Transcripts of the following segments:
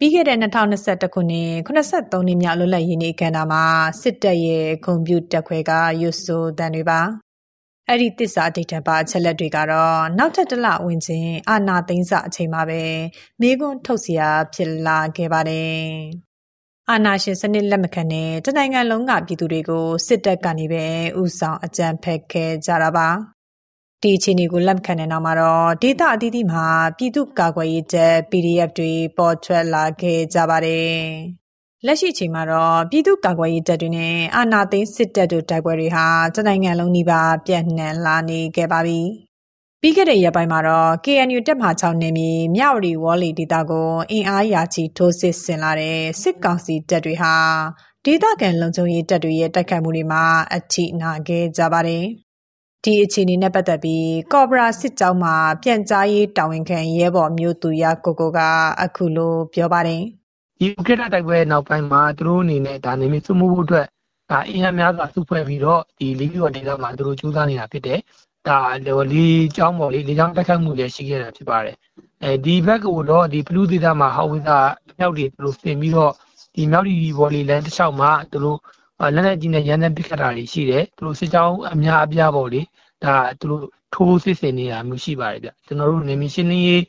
ပြီးခဲ့တဲ့2021ခုနှစ်83နှစ်မြောက်လွတ်လပ်ရေးနေ့အခမ်းအနားမှာစစ်တပ်ရဲ့ဂုံပြူတက်ခွဲကရွတ်ဆိုတန်တွေပါအဲ့ဒီတစ္ဆာဒိဋ္ဌပါအချက်လက်တွေကတော့နောက်ထပ်တစ်လဝင်ချင်းအာနာသိန်းစအချိန်မှာပဲမိကွန်းထုတ်เสียဖြစ်လာခဲ့ပါတယ်အာနာရှင်စနစ်လက်မခံတဲ့တနိုင်ငံလုံးကပြည်သူတွေကိုစစ်တပ်ကနေပဲဥဆောင်အကြမ်းဖက်ခဲ့ကြတာပါ ဒီအခြေအနေကိုလက်ခံတဲ့နောက်မှာတော့ဒေသအသီးသီးမှာပြည်သူ့ကာကွယ်ရေးတပ် PDF တွေပေါ်ထွက်လာခဲ့ကြပါတယ်။လက်ရှိအချိန်မှာတော့ပြည်သူ့ကာကွယ်ရေးတပ်တွေနဲ့အာဏာသိမ်းစစ်တပ်တို့တိုက်ပွဲတွေဟာတနိုင်ငံလုံးနီးပါးပြန့်နှံ့လာနေခဲ့ပါပြီ။ပြီးခဲ့တဲ့ရက်ပိုင်းမှာတော့ KNU တပ်မဟာ6နယ်မြေမြဝတီဝေါ်လီဒေသကိုအင်အားရာချီထိုးစစ်ဆင်လာတဲ့စစ်ကောင်စီတပ်တွေဟာဒေသခံလုံခြုံရေးတပ်တွေရဲ့တိုက်ခိုက်မှုတွေမှာအထိနာခဲ့ကြပါတယ်။ ဒီအခြေအနေနဲ့ပတ်သက်ပြီးကော့ဘရာစစ်ကြောင်းမှာပြန်ကြားရေးတာဝန်ခံရဲဘော်မျိုးသူရကိုကိုကအခုလိုပြောပါတယ်ဒီဥက္ကဋ္ဌတိုက်ပွဲနောက်ပိုင်းမှာသူတို့အနေနဲ့ဒါနေမစုမှုဖို့အတွက်ဒါအင်အားများစွာစုဖွဲ့ပြီးတော့ဒီလီဘီယောဒေသမှာသူတို့ကြိုးစားနေတာဖြစ်တယ်ဒါလီကျောင်းပေါ်လေလေကျောင်းတက်ခတ်မှုလည်းရှိခဲ့တာဖြစ်ပါတယ်အဲဒီဘက်ကတော့ဒီဘလူးဒေသမှာဟောက်ဝိသာမြောက်တွေသူတို့ပြင်ပြီးတော့ဒီမြောက်ဒီဘော်လီလန်တစ်လျှောက်မှာသူတို့လက်လက်ကြီးနဲ့ရန်တဲ့ပစ်ခတ်တာတွေရှိတယ်သူတို့စစ်ကြောင်းအများအပြားပေါ့လေ ဒါသူတို့ထိုးစစ်ဆင်နေတာမျိုးရှိပါတယ်ဗျကျွန်တော်တို့နေမီရှင်းလင်းရေး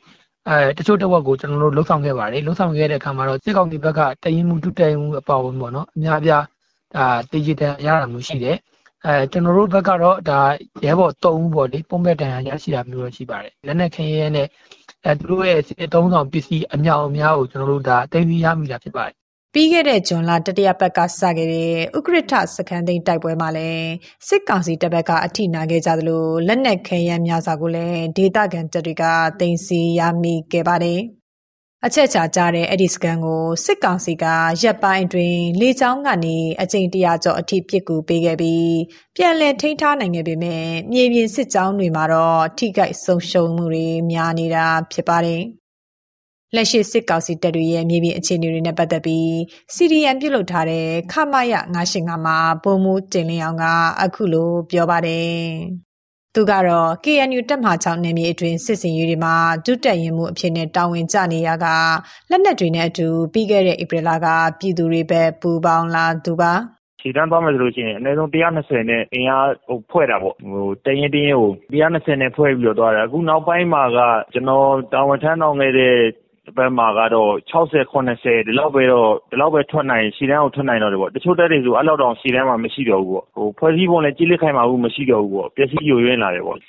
အဲတချို့တဝက်ကိုကျွန်တော်တို့လှုပ်ဆောင်ခဲ့ပါတယ်လှုပ်ဆောင်ခဲ့တဲ့အခါမှာတော့စစ်ကောင်စီဘက်ကတရင်မှုတုတရင်မှုအပေါဝင်ပေါ့နော်အများအပြားဒါတေဂျီတန်ရတာမျိုးရှိတယ်အဲကျွန်တော်တို့ဘက်ကတော့ဒါရဲဘော်၃ဦးပေါ့လေပုံမဲ့တန်ရရရှိတာမျိုးတော့ရှိပါတယ်လက်နက်ခင်းရဲနဲ့အဲသူတို့ရဲ့စစ်တုံးဆောင်ပစ္စည်းအမြောက်အများကိုကျွန်တော်တို့ဒါတင်ပြရမိတာဖြစ်ပါတယ် ပြီးခဲ့တဲ့ဇွန်လတတိယပတ်ကစခဲ့တဲ့ဥက္ကဋ္ဌစခန်းသိမ်းတိုက်ပွဲမှာလည်းစစ်ကောင်စီတပ်ဘက်ကအထိနာခဲ့ကြသလိုလက်နက်ခဲယမ်းများစွာကိုလည်းဒေသခံတပ်တွေကတင်စီရမိခဲ့ပါတယ်။အချက်ချာကြတဲ့အဲ့ဒီစကန်ကိုစစ်ကောင်စီကရက်ပိုင်းတွင်လေကြောင်းကနေအကြိမ်တရာကျော်အထိပစ်ကူပေးခဲ့ပြီးပြန်လည်ထိန်းထားနိုင်ခဲ့ပေမဲ့မြေပြင်စစ်ကြောင်းတွေမှာတော့ထိခိုက်ဆုံးရှုံးမှုတွေများနေတာဖြစ်ပါတယ်။ လက်ရှိစစ်ကောင်စီတပ်တွေရဲ့မြေပြင်အခြေအနေတွေနဲ့ပတ်သက်ပြီး CDN ပြုတ်လုထားတဲ့ခမရ985မှာဘုံမူတင်လင်းအောင်ကအခုလိုပြောပါတယ်။သူကတော့ KNU တပ်မဟာ6နယ်မြေအတွင်းစစ်စင်ရေးတွေမှာဒုတက်ရင်မှုအဖြစ်နဲ့တာဝန်ကျနေရကလက်နက်တွေနဲ့အတူပြီးခဲ့တဲ့ဧပြီလကပြည်သူတွေပဲပူပေါင်းလာသူပါခြေတန်းသွားမယ်ဆိုလို့ရှိရင်အနည်းဆုံး120နဲ့အင်အားဟိုဖွဲ့တာပေါ့ဟိုတရင်တရင်ကို120နဲ့ဖွဲ့ပြီးတော့သွားတယ်အခုနောက်ပိုင်းမှာကကျွန်တော်တာဝန်ထမ်းဆောင်ခဲ့တဲ့ ဘက်မှာကတော့ ၆၀၊၇၀ ဒီလောက်ပဲ ထွက်နိုင်ရှေ့တန်းကို ထွက်နိုင်တော့တယ်ပေါ့။တချို့တပ်တွေဆို အဲလောက်တောင် ရှေ့တန်းမှာ မရှိတော့ဘူးပေါ့။ဖွဲ့စည်းပုံလည်း ကျစ်လျစ်ခိုင်မာမှု မရှိတော့ဘူးပေါ့။ပျက်စီးယိုယွင်းလာတယ်ပေါ့။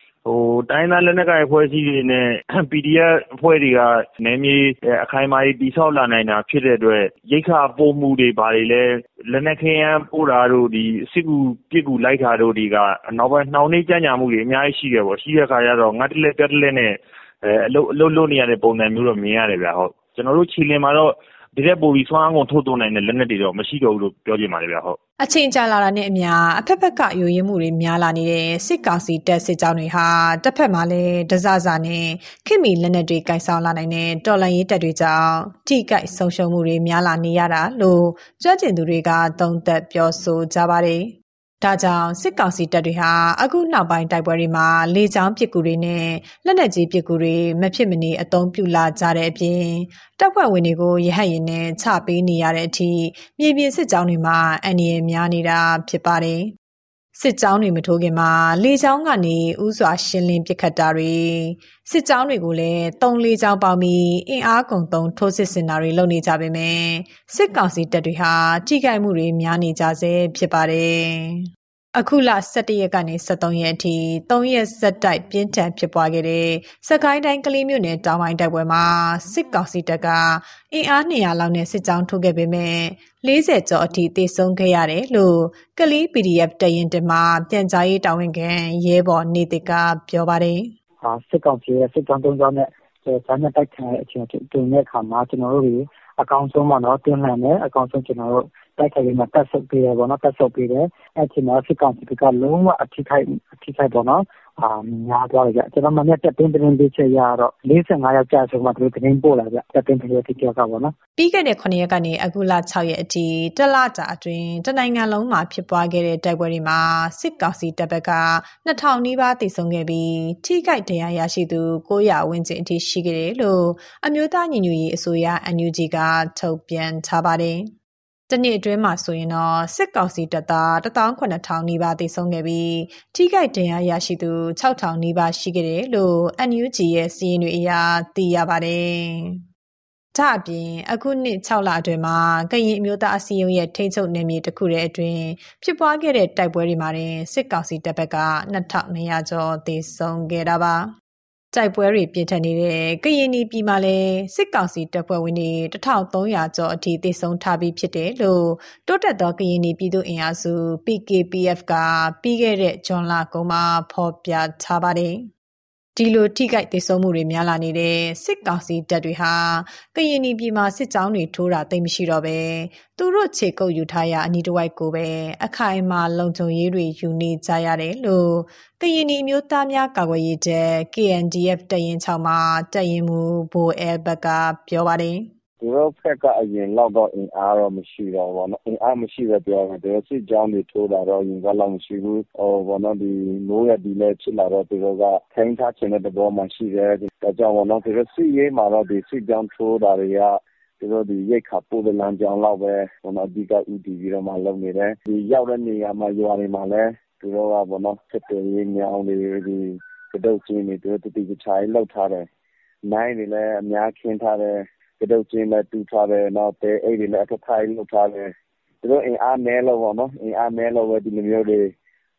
တိုင်းရင်းသား လက်နက်ကိုင် အဖွဲ့အစည်းတွေနဲ့ PDF အဖွဲ့တွေက နယ်မြေအခိုင်အမာတွေ တည်ဆောက်လာနိုင်တာ ဖြစ်တဲ့အတွက် ရိက္ခာပို့မှုတွေ ဘာတွေလည်း လက်နက်ခဲယမ်းပို့တာတို့ စစ်ကူပစ်ကူလိုက်တာတို့တွေက နောက်ပိုင်း နှောင့်နှေးကြန့်ကြာမှုတွေ အများကြီးရှိတယ်ပေါ့။ရှိတဲ့အခါကျတော့ ငတ်တလှည့်ပြတ်တလှည့်နဲ့ အလုပ်လုပ်နေရတဲ့ပုံစံမျိုးတော့မြင်ရတယ်ဗျ။ကျနော်တို့ခြေလျင်မှာတော့ဒီထက်ပိုပြီးစွမ်းအားကုန်ထုတ်သုံးနိုင်တဲ့လက်နက်တွေတော့မရှိတော့ဘူးလို့ပြောချင်ပါတယ်ဗျ။အချိန်ကြာလာတာနဲ့အမျှအဘက်ဘက်ကယိုယွင်းမှုတွေများလာနေတဲ့စစ်ကောင်စီတပ်စစ်ကြောင်းတွေဟာတဘက်မှာလည်းတစစနဲ့ခေတ်မီလက်နက်တွေကိုင်ဆောင်လာနိုင်တဲ့တော်လှန်ရေးတပ်တွေကြောင့်ထိခိုက်ဆုံးရှုံးမှုတွေများလာနေရတာလို့ကျွမ်းကျင်သူတွေကသုံးသပ်ပြောဆိုကြပါတယ် ဒါကြောင့်စစ်ကောင်စီတပ်တွေဟာအခုနောက်ပိုင်းတိုက်ပွဲတွေမှာလေကြောင်းပစ်ကူတွေနဲ့လက်နက်ကြီးပစ်ကူတွေမဖြစ်မနေအသုံးပြုလာကြတဲ့အပြင်တပ်ဖွဲ့ဝင်တွေကိုရဟတ်ရင်နဲ့ချပေးနေရတဲ့အထိမြေပြင်စစ်ကြောင်းတွေမှာအန္တရာယ်များနေတာဖြစ်ပါတယ် စစ်ကြောင်းတွေမထိုးခင်မှာလေကြောင်းကနေဥစွာရှင်းလင်းပစ်ခတ်တာတွေစစ်ကြောင်းတွေကိုလည်းတုံးလေးကြောင်းပေါင်းပြီးအင်အားကုန်သုံးထိုးစစ်ဆင်တာတွေလုပ်နေကြပေမဲ့စစ်ကောင်စီတပ်တွေဟာကြီးကြိုက်မှုတွေများနေကြဆဲဖြစ်ပါတယ် အခုလ17ရက်ကနေ23ရက်အထိ3ရက်ဆက်တိုက်ပြင်းထန်ဖြစ်ပွားခဲ့တဲ့စကိုင်းတိုင်းကလေးမြို့နယ်တောင်ပိုင်းတိုက်ပွဲမှာစစ်ကောင်စီတပ်ကအင်အား200လောက်နဲ့စစ်ကြောင်းထိုးခဲ့ပေမဲ့40ကျော်အထိတေဆုံးခဲ့ရတယ်လို့ကလေး PDF တရင်တမှာပြန်ကြားရေးတာဝန်ခံရဲဘော်နေတကပြောပါတယ်။ဟာစစ်ကောင်စီရဲ့စစ်ကြောင်းတုံးကြောင်းနဲ့ဇာတ်တိုက်ခံတဲ့အချိန်တွင်တဲ့အခါမှာကျွန်တော်တို့အကောင်ဆုံးပေါ့နော်တင်းလှန်တယ်အကောင်ဆုံးကျွန်တော်တို့ တိုက်ခိုက်ပြီးမှတက်ဆုပ်ပေးတယ်ပေါ့နော်တက်ဆုပ်ပေးတယ်အဲ့ချိန်မှာစစ်ကောင်စီကလုံးဝအထိခိုက်အထိခိုက်ပေါ့နော်အာများသွားတယ်ကြကျွန်တော်မနေ့တက်တင်းတင်းပေးချက်ရတော့45ယောက်ကြာဆိုမှသူတင်းပို့လာကြတက်တင်းတင်းတိကျကပေါ့နော်ပြီးခဲ့တဲ့9ရက်ကနေအခုလ6ရက်အထိတလတာအတွင်းတနိုင်ငံလုံးမှာဖြစ်ပွားခဲ့တဲ့တိုက်ပွဲတွေမှာစစ်ကောင်စီတပ်ဘက်က2000နီးပါးတိစုံခဲ့ပြီးထိခိုက်ဒဏ်ရာရရှိသူ900ဝန်းကျင်အထိရှိခဲ့တယ်လို့အမျိုးသားညီညွတ်ရေးအစိုးရ NUG ကထုတ်ပြန်ထားပါတယ် တနေ့အတွင်းမှာဆိုရင်တော့စစ်ကောင်စီတပ်သား18000နီးပါးသေဆုံးခဲ့ပြီးထိခိုက်ဒဏ်ရာရရှိသူ6000နီးပါးရှိခဲ့တယ်လို့ NUG ရဲ့စီးရင်တွေအရသိရပါတယ်။ဒါအပြင်အခုနှစ်6လအတွင်းမှာကရင်အမျိုးသားအစည်းအရုံးရဲ့ထိန်းချုပ်နယ်မြေတစ်ခုတည်းအတွင်းဖြစ်ပွားခဲ့တဲ့တိုက်ပွဲတွေမှာစစ်ကောင်စီတပ်ဘက်က2200ကျော်သေဆုံးခဲ့တာပါ။ တိုက်ပွဲတွေပြင်းထန်နေတဲ့ကရင်ပြည်မှာလည်းစစ်ကောင်စီတပ်ဖွဲ့ဝင်တွေ1300ကျော်အထိသေဆုံးထားပြီးဖြစ်တယ်လို့တိုးတက်သောကရင်ပြည်သူ့အင်အားစု PKPF ကပြီးခဲ့တဲ့ဇွန်လကုန်မှာဖော်ပြထားပါတယ်။ ဒီလိုထိခိုက်ဒေဆုံးမှုတွေများလာနေတဲ့စစ်ကောင်စီတပ်တွေဟာကရင်ပြည်မှာစစ်ကြောင်းတွေထိုးတာသိမရှိတော့ပဲသူတို့ခြေကုပ်ယူထားရအနီးတစ်ဝိုက်ကိုပဲအခိုင်အမာလုံခြုံရေးတွေယူနေကြရတယ်လို့ကရင်ပြည်မျိုးသားများကာကွယ်ရေးတပ် KNDF တရင်6မှာတရင်မူဘိုအဲဘက်ကပြောပါတယ် သူတို့ဘက်ကအရင်လောက်တော့အင်အားတော့မရှိတော့ဘူးပေါ့နော်အင်အားမရှိတော့ပြောတယ်သူတို့စစ်ကြောင်းတွေထိုးတာတော့အရင်ကလောက်မရှိဘူးဟိုပေါ့နော်ဒီမိုးရဒီလည်းဖြစ်လာတော့သူတို့ကထိုင်းထားခြင်းတဲ့သဘောမှရှိတယ်ဒါကြောင့်ပေါ့နော်သူတို့စစ်ရေးမှာတော့ဒီစစ်ကြောင်းထိုးတာတွေကသူတို့ဒီရိတ်ခါပို့တဲ့လမ်းကြောင်းလောက်ပဲဟိုနော်အဓိကဥတည်ပြီးတော့မှလုပ်နေတယ်ဒီရောက်တဲ့နေရာမှာရွာတွေမှာလည်းသူတို့ကပေါ့နော်စစ်တေးရေးမြောင်းတွေဒီကတုတ်ချင်းတွေသူတို့တတိပချိုင်လောက်ထားတယ်နိုင်တွေလည်းအများခင်းထားတယ် ကတုတ်ကျင်းလည်းတူးထားတယ်နောက်တဲအိတ်တွေလည်းအထထိုင်လုပ်ထားတယ်သူတို့အင်အားနဲလို့ပေါ့နော်အင်အားနဲလို့ပဲဒီလိုမျိုးတွေ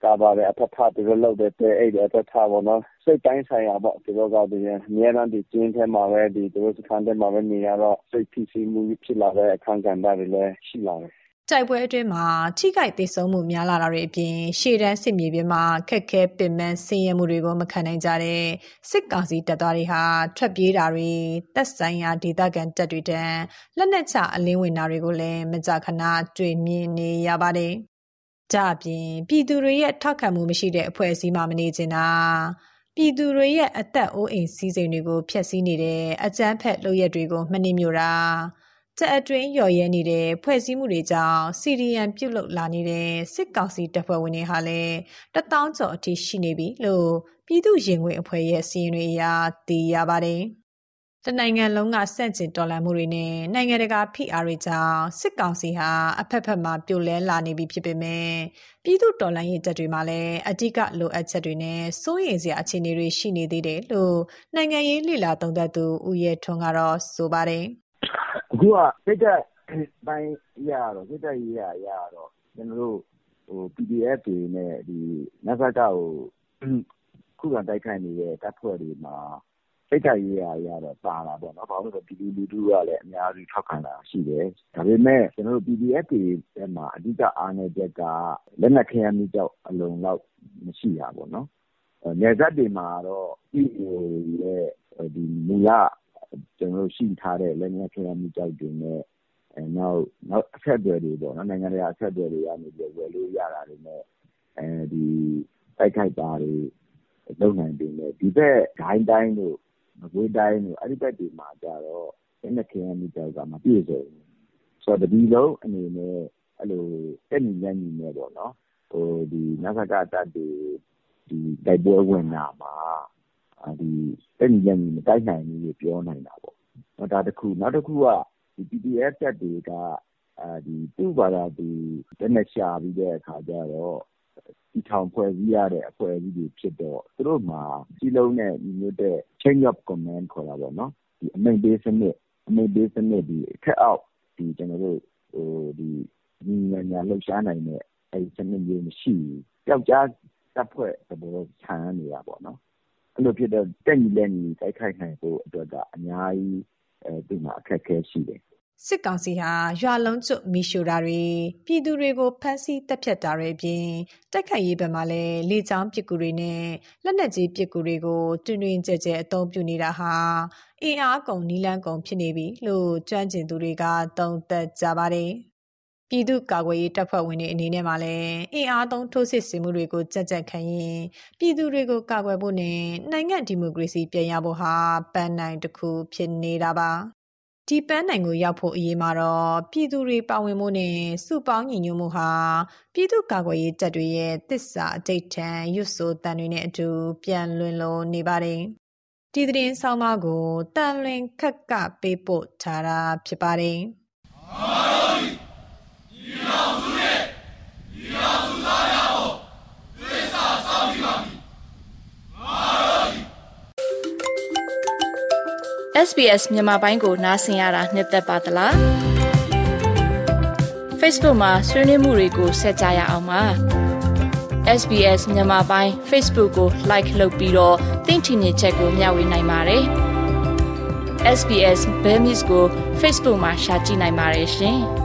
ကာပါတယ်အထထသူတို့လုပ်တဲ့တဲအိတ်တွေအထထပေါ့နော်စိတ်တိုင်းဆိုင်ရာပေါ့သူတို့ကဒီအများအားဒီကျင်းထဲမှာပဲဒီသူတို့စခန်းထဲမှာပဲနေရတော့စိတ်ဖြစ်စီမှုဖြစ်လာတဲ့အခန်းကဏ္ဍတွေလည်းရှိလာတယ် တိုက်ပွဲအတွင်းမှာထိခိုက်ဒေဆုံးမှုများလာတာတွေအပြင်ရှေ့တန်းစစ်မြေပြင်မှာခက်ခဲပင်ပန်းဆင်းရဲမှုတွေကိုမခံနိုင်ကြတဲ့စစ်ကောင်စီတပ်သားတွေဟာထွက်ပြေးတာတွေတပ်ဆိုင်ရာဒေသခံတပ်တွေတန်းလက်နက်ချအလင်းဝင်တာတွေကိုလည်းမကြာခဏတွေ့မြင်နေရပါတယ်။ကြအပြင်ပြည်သူတွေရဲ့ထောက်ခံမှုမရှိတဲ့အဖွဲ့အစည်းမှမနေချင်တာပြည်သူတွေရဲ့အသက်အိုးအိမ်စည်းစိမ်တွေကိုဖျက်ဆီးနေတဲ့အကြမ်းဖက်လုပ်ရက်တွေကိုမနှိမ့်မြို့တာ တက်အတွင်းရော်ရဲနေတဲ့ဖွဲ့စည်းမှုတွေကြောင့်စီရီယန်ပြုတ်လုလာနေတဲ့စစ်ကောင်စီတပ်ဖွဲ့ဝင်တွေဟာလည်းတထောင်ကျော်အထိရှိနေပြီလို့ပြည်သူ့ရင်ခွင်အဖွဲ့ရဲ့စီရင်တွေအရသိရပါတယ်။တနိုင်ငံလုံးကစန့်ကျင်တော်လှန်မှုတွေနဲ့နိုင်ငံတကာဖိအားတွေကြောင့်စစ်ကောင်စီဟာအဖက်ဖက်မှာပြိုလဲလာနေပြီဖြစ်ပေမဲ့ပြည်သူတော်လှန်ရေးတပ်တွေမှာလည်းအ धिक လိုအပ်ချက်တွေနဲ့စိုးရိမ်စရာအခြေအနေတွေရှိနေသေးတယ်လို့နိုင်ငံရေးလှိလာသုံးသပ်သူဦးရဲထွန်းကတော့ဆိုပါတယ်။ အခုက စိတ်ဓာတ်ပိုင်းအရကတော့ စိတ်ဓာတ်ရေးရာအရကတော့ ကျနော်တို့ PDF တွေနဲ့ နစကကို ခုခံတိုက်ခိုက်နေတဲ့ တပ်ဖွဲ့တွေမှာ စိတ်ဓာတ်ရေးရာအရတော့ သာတာပေါ့နော်။ဘာလို့လဲဆိုတော့ ပြည်သူလူထုကလည်း အများစုထောက်ခံတာရှိတယ်။ဒါပေမဲ့ ကျနော်တို့ PDF တွေဘက်မှာ အဓိကအားနည်းချက်က လက်နက်ခဲယမ်းမီးကျောက် အလုံအလောက်မရှိတာပေါ့နော်။နယ်စပ်တွေမှာတော့ EAO တွေရဲ့ မူလ ကျနော်တို့ရှိထားတဲ့လက်နက်ခဲယမ်းမီးကျောက်တွေနဲ့နောက်အဆက်အသွယ်တွေပေါ့နော်နိုင်ငံတကာအဆက်အသွယ်တွေကနေပြီးတော့ဝယ်လို့ရတာတွေနဲ့တိုက်ခိုက်တာတွေလုပ်နိုင်ပေမဲ့ဒီဘက်စစ်ကိုင်းတိုင်းတို့မကွေးတိုင်းတို့အဲဒီဘက်တွေမှာကျတော့လက်နက်ခဲယမ်းမီးကျောက်ကမပြည့်စုံဘူး။ဆိုတော့တပြည်လုံးအနေနဲ့အဲလိုတက်ညီလက်ညီနဲ့ပေါ့နော်နစကတပ်တွေတိုက်ပွဲဝင်တာမှာ တက်ညီလက်ညီမတိုက်နိုင်ဘူးလို့ပြောနိုင်တာပေါ့။ဒါတခု။နောက်တခုက PDF တပ်တွေကသူ့ဘာသာသူလက်နက်ရှာပြီးတဲ့အခါကျတော့တည်ထောင်ဖွဲ့စည်းရတဲ့အဖွဲ့အစည်းတွေဖြစ်တော့သူတို့မှာစည်းလုံးတဲ့ညီညွတ်တဲ့ Chain of Command ခေါ်တာပေါ့နော်။အမိန့်ပေးစနစ်အမိန့်ပေးစနစ်အထက်အောက်ကျနော်တို့ညီညီညာညာလှုပ်ရှားနိုင်တဲ့အဲဒီစနစ်မျိုးမရှိဘူးပျောက်ကြားတပ်ဖွဲ့သဘောခြံနေတာပေါ့နော် အဲ့လိုဖြစ်တော့တက်ညီလက်ညီတိုက်ခိုက်နိုင်ဖို့အတွက်ကအများကြီးအဲဒီမှာအခက်အခဲရှိတယ်စစ်ကောင်စီဟာရွာလုံးကျွတ်မီရှိုတာတွေပြည်သူတွေကိုဖမ်းဆီးတပ်ဖြတ်တာတွေအပြင်တိုက်ခိုက်ရေးဘက်မှာလည်းလေကြောင်းပစ်ကူတွေနဲ့လက်နက်ကြီးပစ်ကူတွေကိုတွင်တွင်ကြဲကြဲအသုံးပြုနေတာဟာအင်အားကုန်နီလန်းကုန်ဖြစ်နေပြီလို့ကြွမ်းကျင်သူတွေကသုံးသပ်ကြပါတယ်။ ပြည်သူ့ကာကွယ်ရေးတပ်ဖွဲ့ဝင်တွေအနေနဲ့မှလည်းအင်အားသုံးထိုးစစ်ဆင်မှုတွေကိုကြက်ကြက်ခံရင်ပြည်သူတွေကိုကာကွယ်ဖို့နဲ့နိုင်ငံဒီမိုကရေစီပြန်ရဖို့ဟာပန်းနိုင်တစ်ခုဖြစ်နေတာပါဒီပန်းနိုင်ကိုရောက်ဖို့အရေးမှာတော့ပြည်သူတွေပါဝင်မှုနဲ့စုပေါင်းညီညွတ်မှုဟာပြည်သူ့ကာကွယ်ရေးတပ်တွေရဲ့တစ္ဆာအတိတ်ထံရွတ်ဆိုတန်တွေနဲ့အတူပြန်လွင်လုံးနေပါတယ်။ဒီသတင်းဆောင်မကိုတန်လွင်ခက်ကပေးပို့ထားတာဖြစ်ပါတယ်။ SBS မြန်မာပိုင်းကိုနားဆင်ရတာနှစ်သက်ပါတလား Facebook မှာဆွေးနွေးမှုတွေကိုဆက်ကြရအောင်ပါ SBS မြန်မာပိုင်း Facebook ကို Like လုပ်ပြီးတော့သင်ချင်တဲ့ချက်ကိုမျှဝေနိုင်ပါတယ် SBS Bemis ကို Facebook မှာ Share ကြည့်နိုင်ပါတယ်ရှင်